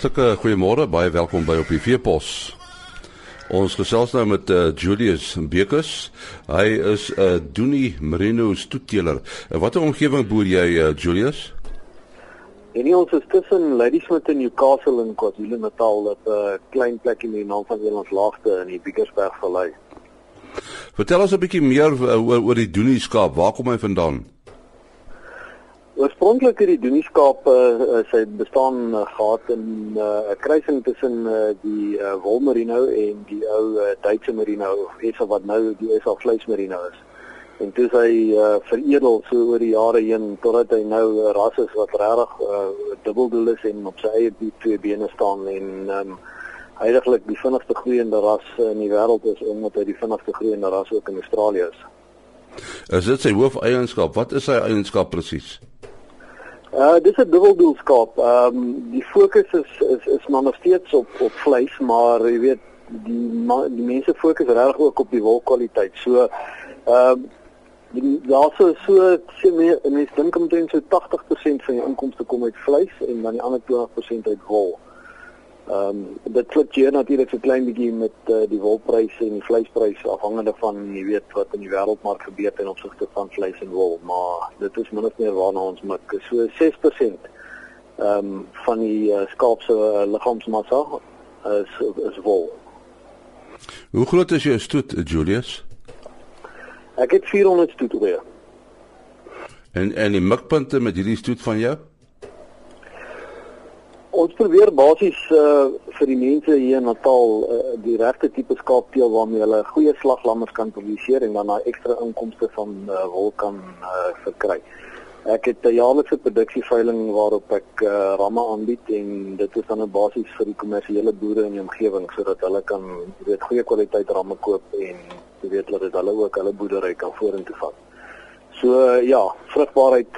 Hartlike goeiemôre, baie welkom by op die Veepos. Ons gesels nou met uh, Julius Bekes. Hy is 'n uh, Doenie Merino stoetteler. Uh, Watter omgewing boer jy uh, Julius? Nie ons is tussen Ladysmith en Newcastle in KwaZulu-Natal 'n uh, klein plek in die naam van Elands Laagte in die Biekersberg Vallei. Vertel ons 'n bietjie meer uh, oor oor die Doenie skaap. Waar kom hy vandaan? Oorspronklik het die Doenie skaap uh, sy bestaan uh, gehad in 'n uh, kruising tussen uh, die uh, Wol Merino en die ou uh, Duitse Merino of iets wat nou die SA vleis Merino is. En toe hy uh, veredel so oor die jare heen totdat hy nou 'n uh, ras is wat regtig uh, dubbeldoel is en op sy eie twee bene staan en um, heidaglik die vinnigste groeiende ras in die wêreld is omdat hy die vinnigste groeiende ras ook in Australië is. Is dit sy hoofeienskap? Wat is sy eienskap presies? Uh dis 'n dubbeldoel skaap. Ehm um, die fokus is is is maar nog steeds op op vleis, maar jy weet die die mense fokus regtig ook op die wolkwaliteit. So ehm um, daar so so mense dink omtrent so 80% van jou inkomste kom uit vleis en dan die ander 20% uit wol. Ehm um, dit fluktueer natuurlik so klein bietjie met uh, die wolpryse en die vleispryse afhangende van jy weet wat in die wêreldmark gebeur ten opsigte van vleis en wol, maar dit is min of meer waarna ons mik. So 6% ehm um, van die uh, skaap se uh, liggaamsmassa is is wol. Hoe groot is jou stoet, Julius? Ek het 400 stoet oor. En en die mikpunte met hierdie stoet van jou? Ons probeer basies uh vir die mense hier in Natal uh, die regte tipe skaapteel waarmee hulle goeie slaglammers kan produseer en dan daai ekstra inkomste van uh, wol kan uh, verkry. Ek het 'n jaarlikse produksieveiling waarop ek uh, ramme aanbied en dit is dan 'n basis vir die kommersiële boere in die omgewing sodat hulle kan weet goeie kwaliteit ramme koop en weet dat dit hulle ook hulle boerdery kan vorentoe vat. So uh, ja, vrugbaarheid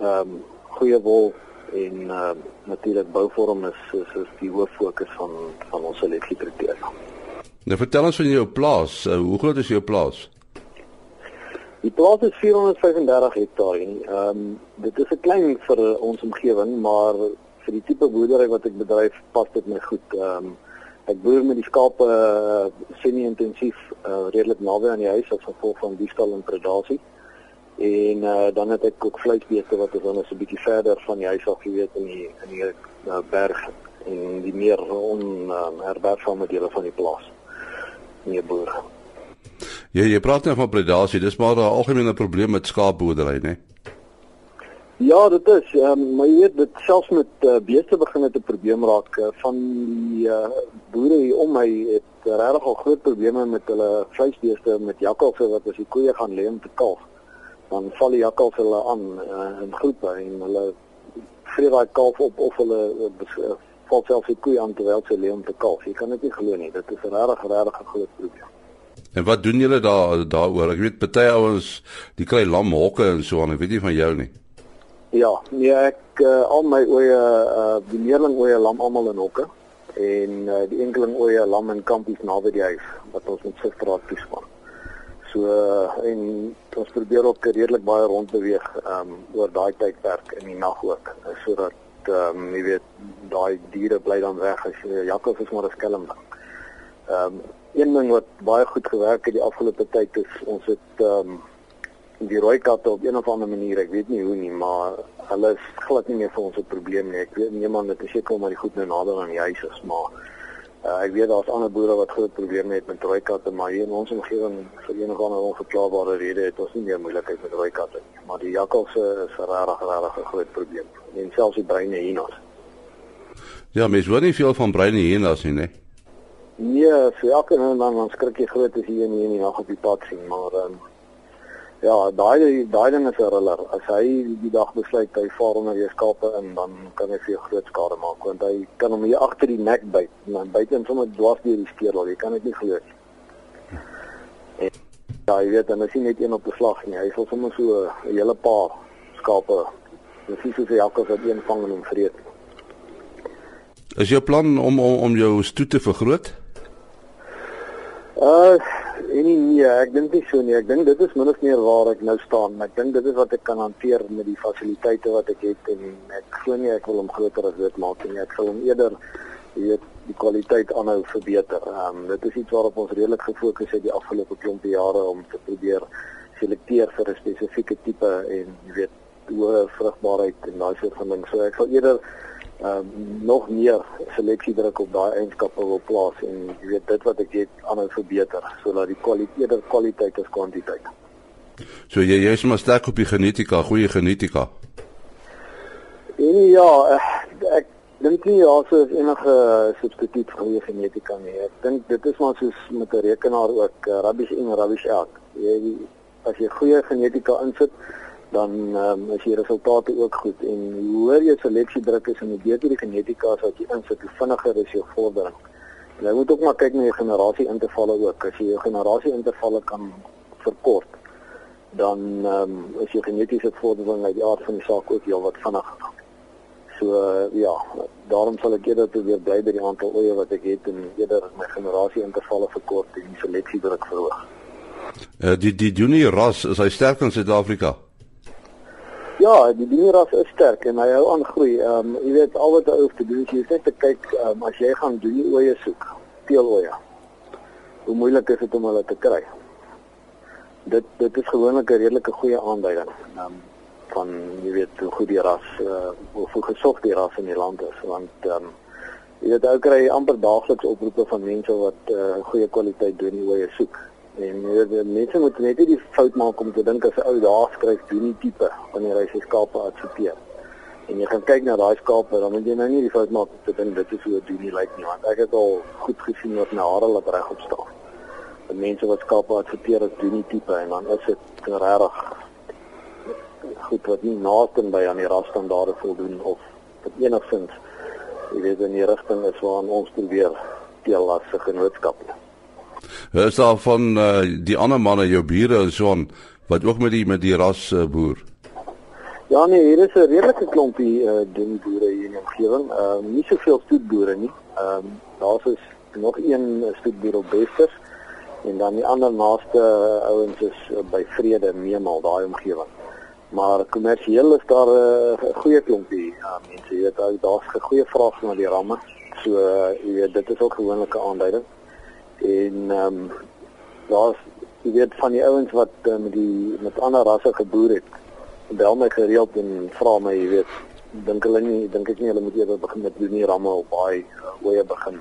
ehm um, goeie wol en uh, natuurlik bouvorm is, is is die hoof fokus van van ons selektiekriterium. Nou vertel ons van jou plaas. Uh, hoe groot is jou plaas? Die plaas is 435 hektaar en ehm um, dit is 'n klein vir ons omgewing, maar vir die tipe boerdery wat ek bedryf, pas dit my goed. Ehm um, ek boer met die skape uh, semi-intensief uh, redelik naby aan die huis as gevolg van diefstal en predasie en uh, dan het ek ook vleisbeeste wat is dan 'n bietjie verder van die huis af geweet in die in die uh, berg en die meer on uh, herbergsame dele van die plaas. Nee boer. Ja, jy praat nou van predasie, dis maar 'n algemene probleem met skaapboerdery, né? Ja, dit is, um, maar jy weet dit selfs met uh, beeste begin dit 'n probleem raak uh, van die uh, boere hier om my het regtig al groot probleme met hulle vleisbeeste met jakkalse wat as die koeie gaan lê om te kalf dan val die jakkals hulle aan uh, in groepe en hulle vreet daai kalf op of hulle uh, val self die koei aan terwyl sy lê om te kalf. Jy kan dit nie glo nie. Dit is 'n regtig regtig groot probleem. En wat doen julle daar daaroor? Ek weet party ouens die kry lamhokke en so aan. Ek weet nie van jou nie. Ja, nee ek uh, al my oeye uh, die meerling oeye lam almal in hokke en uh, die enkeling oeye lam in kampies naby die huis wat ons met sigstraat toespan. So en ons probeer ook redelik baie rond beweeg um oor daai tydperk in die nag ook sodat um jy weet daai diere bly dan weg as jy jakkals is maar 'n skelm ding. Um een ding wat baie goed gewerk het die afgelope tyd is ons het um die rooi katte op een of ander manier, ek weet nie hoe nie, maar hulle is glad nie meer vir ons 'n probleem nie. Ek weet nie man, dit is seker omdat die goed nou nader aan die huis is, maar Uh, ek weet daar's ander boere wat groot probleme het met rooi katte, maar hier in ons omgewing vir enige ander onverklaarbare rede het ons nie meer moeilikheid met rooi katte nie. Maar die jakkalse is regtig regtig 'n groot probleem. En selfs die bruine hienas. Ja, mens hoor nie veel van bruine hienas nie, nee. Nee, vir elke nou dan dan skrik jy groot as jy in die nag op die pad sien, maar um, Ja, daai daai ding is 'n ruller. As hy die dag besluit hy vaar onder die skape in, dan kan hy vir groot skade maak want hy kan hom hier agter die nek byt en dan byt hom sommer dwars deur die skeerel. Jy kan dit nie glo nie. En ja, jy weet dan as jy net een op die slag nie, hy sal sommer so 'n hele paar skape presies soos 'n jakkals wat een vang en hom vreet. Is jou plan om om om jou stoet te vergroot? Uh en nie nee, ek dink nie so nie. Ek dink dit is min of meer waar ek nou staan. Ek dink dit is wat ek kan hanteer met die fasiliteite wat ek het en ek glo nie ek wil hom groter as dit maak nie. Ek sal hom eerder weet die kwaliteit aanhou verbeter. Ehm um, dit is iets waarop ons redelik gefokus het die afgelope klompie jare om te probeer selekteer vir 'n spesifieke tipe en jy weet hoë vrugbaarheid en daai soort van ding. So ek sal eerder ehm um, nog meer seleksie druk op daai eienskappe wil plaas en jy weet dit wat ek het aanhou verbeter sodat die kwaliteit eerder kwaliteit as kwantiteit. So jy jy's maar sterk op die genetika, goeie genetika. En ja, eh, ek dink nie daar is enige substituut vir goeie genetika nie. Ek dink dit is maar soos met 'n rekenaar ook, uh, rubbish in, rubbish out. Jy as jy goeie genetika insit, dan um, is die resultate ook goed en hoe hoër jou seleksie druk is en hoe beter die genetika is wat jy insit, hoe vinniger is jou vordering. En jy moet ook maar kyk na jou generasie intervalle ook. As jy jou generasie intervalle kan verkort, dan um, is jou genetiese vordering uit die aard van die saak ook heelwat vinniger. So uh, ja, daarom sal ek eerder probeer bly by die aantal oeye wat ek het en eerder my generasie intervalle verkort en die seleksie druk verhoog. Uh, die die Juni ras is hy sterk in Suid-Afrika. Ja, die Juni ras is sterk en hy hou aan groei. Ehm um, jy weet al wat hy hoef te doen is net te kyk um, as jy gaan Juni oeye soek, teeloeye. Hoe moeilik is dit om hulle te kry? Dit dit is gewoonlik 'n redelike goeie aanduiding. Ehm um, van jy weet hoe goed die ras uh, hoe gesog die ras in die land is want ehm um, jy weet ou kry amper daagliks oproepe van mense wat uh, goeie kwaliteit doen hoe jy soek en jy weet mense moet net nie die fout maak om te dink as 'n ou daar skryf doen nie tipe wanneer hy sy skape adverteer en jy gaan kyk na daai skape dan moet jy nou nie die fout maak om te dink dit is hoe dit nie lyk nie want ek het al goed gesien wat my hare laat regop staan mense wat skape adverteer as doen nie tipe en dan is dit regtig goed wat nie naaste by aan die rasstandaarde voldoen of wat enigstens jy weet in die rigting is waarna ons probeer deel as 'n genootskap. Is daar van uh, die ander manne jou bure en so aan wat ook met die met die ras uh, boer? Ja nee, hier is 'n redelike klompie uh, ding boere hier in die omgewing. Ehm uh, nie soveel stoetboere nie. Ehm um, daar's is nog een stoetboer op Westers en dan die ander naaste uh, ouens is uh, by Vrede Meemal daai omgewing maar kommersieel is daar 'n uh, goeie klompie ja, mense jy weet daar's 'n goeie vraag na die ramme so uh, jy weet dit is ook gewoonlik 'n aanduiding en ehm um, daar's jy weet van die ouens wat uh, met die met ander rasse geboer het bel my gereeld en vra my jy weet dink hulle nie dink ek nie hulle moet eers begin met die ramme op baie hoe jy begin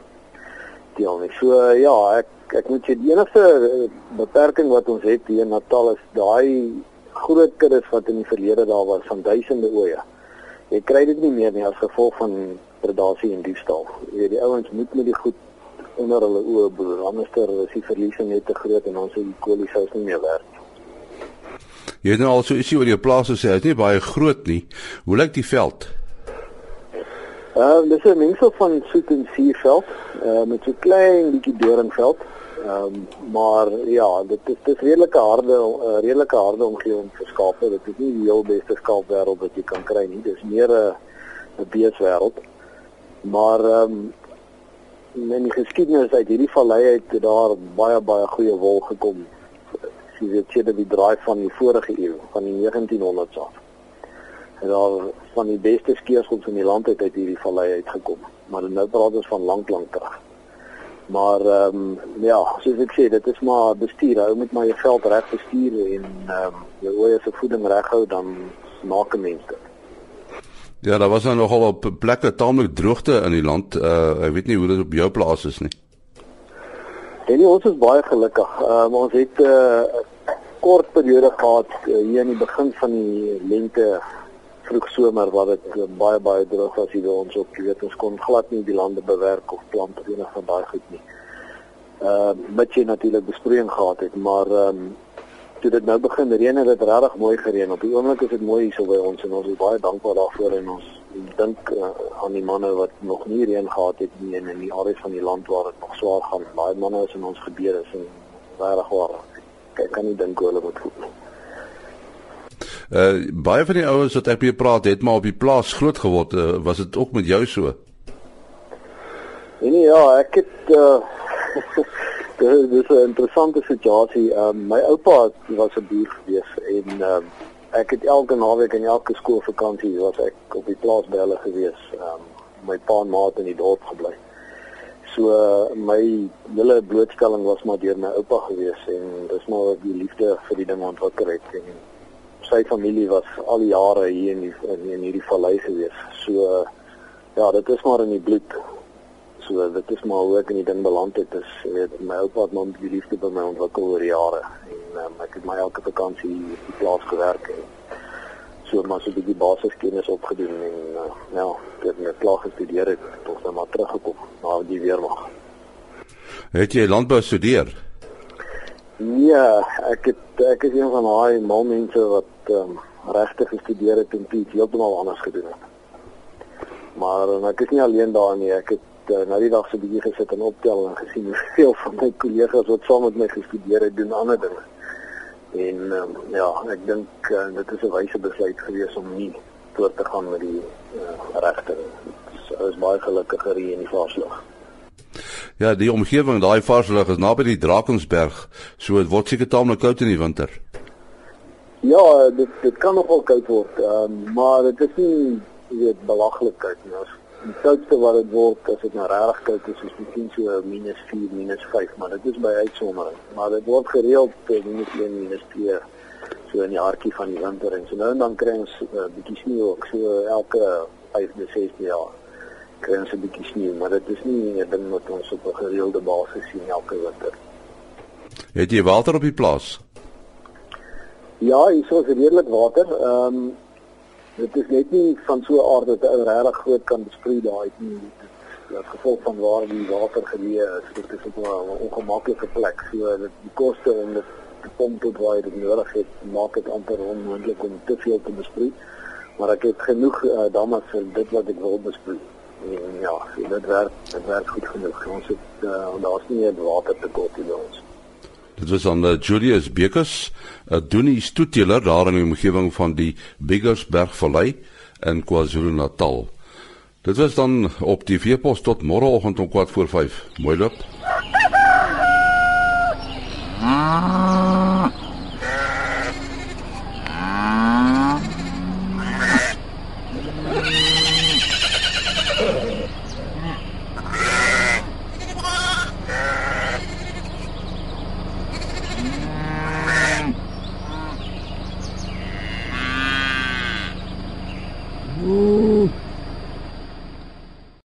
deel nie so uh, ja ek ek moet sê die enigste beperking wat ons het hier in Natal is daai groot kuddes wat in die verlede daar was van duisende oeye. Jy kry dit nie meer nie as gevolg van predasie en diefstal. Jy weet die ouens moet met die goed onder hulle oë boer, anders ter is die verliese net te groot en ons die koliesous nie meer werd nie. Jy het nou al so ietsie oor jou plaas gesê, dit is nie baie groot nie. Hoe lyk die veld? Ehm uh, dis 'n mengsel van soet en suurveld, uh, met so klein bietjie doringveld. Ehm um, maar ja, dit is dis redelike harde uh, redelike harde omgewing vir skape. Dit is nie die heel beste skaapwêreld wat jy kan kry nie. Dis meer 'n 'n beeswêreld. Maar ehm um, in die geskiedenis uit hierdie vallei het daar baie baie goeie wol gekom. Jy weet dat die draai van die vorige eeu, van die 1900s af. En daar van die beste skeersels in die land het uit hierdie vallei uitgekom. Maar nou praat ons van lank lank terug. Maar ehm um, ja, soos ek sê, dit is maar bestuur. Hou met my geld reg bestuur en ehm um, jou oë se voeding reghou dan maak 'n mens dit. Ja, daar was nou nogal op plekke taamlik droogte in die land. Uh ek weet nie hoe dit op jou plaas is nie. En ons is baie gelukkig. Uh, ons het 'n uh, kort periode gehad uh, hier in die begin van die lente vroeg somer waar dit uh, baie baie droog was hier ons op. Jy weet ons kon glad nie die lande bewerk of plant of enig van daai goed nie. Uh, met jy natuurlik besproeiing gehad het, maar ehm um, toe dit nou begin reën het dit regtig mooi gereën. Op die oomblik is dit mooi hier so by ons en ons is baie dankbaar daarvoor en ons dink uh, aan die manne wat nog nie reën gehad het nie en in die areas van die land waar dit nog swaar gaan. Baie manne is in ons gebede is en regtig waar. Ek kan nie dink hoe hulle moet voel nie. Uh baie van die ouens wat ek mee praat het maar op die plaas groot geword. Uh, was dit ook met jou so? Nee, nee ja, ek het uh Dit is 'n interessante situasie. Ehm um, my oupa was 'n boer gewees en ehm um, ek het elke naweek en elke skoolvakansie was ek op die plaas by hulle gewees. Ehm um, my pa en ma het in die dorp gebly. So uh, my hele blootstelling was maar deur my oupa gewees en dis maar die liefde vir die ding ontwikkel het en sy familie was al die jare hier in die, in, in hierdie vallei gewees. So uh, ja, dit is maar in die bloed. So dit is maar hoe ek in die ding beland het. Is weet my oupa het my die liefde by my ontwikkel oor jare en um, ek het my elke vakansie op die plaas gewerk en so maar so 'n bietjie basiskennis opgedoen en uh, ja, ek het net klaar gestudeer het tot nou maar teruggekom na die weermag. Het jy landbou studeer? Ja, ek het ek is een van daai mal mense wat um, regtig gestudeer het en iets heeltemal anders gedoen het. Maar um, ek is nie alleen daarin nie. Ek het uh, nou die dag so 'n bietjie gesit en optel en gesien hoeveel van my kollegas wat saam met my gestudeer het doen ander dinge. En um, ja, ek dink uh, dit is 'n wyse besluit gewees om nie voort te gaan met die uh, regte. Dit is baie gelukkiger hier in die Vaarslig. Ja, die omgewing daai Vaarslig is naby die Drakensberg, so dit word seker taamlik koud in die winter. Ja, dit dit kan nogal koud word, um, maar dit is nie weet belaglik koud nie. As die koudste wat dit word as dit nou regtig koud is, is miskien so -4, -5, maar dit is by uitsondering. Maar dit word gereeld -1, -2 so in die hartjie van die winter en so nou en dan kry ons 'n uh, bietjie sneeu ook so elke 5de 6de jaar kry ons 'n bietjie sneeu, maar dit is nie 'n ding wat ons op 'n gereelde basis sien elke winter. Het jy water op die plaas? Ja, hier is redelik water. Ehm um, dit is net nie van so 'n aard dat 'n regtig groot kan besproei daai nie. Dit is gevolg van waar die water geleë is. Dit is op 'n ongemaklike plek. So dit die koste om dit te pomp tot waar dit nodig het, maak dit amper onmoontlik om te veel te besproei. Maar ek het genoeg uh, damme vir dit wat ek wil besproei. En ja, dit werk, dit werk goed genoeg. Ons het uh, daar's nie 'n watertekort hier by ons. Dit was aan uh, Julius Bekes, 'n uh, doenie stoeteler daar in die omgewing van die Biggersbergvallei in KwaZulu-Natal. Dit was dan op die veepos tot môreoggend om 4:45. Mooi loop. Ah.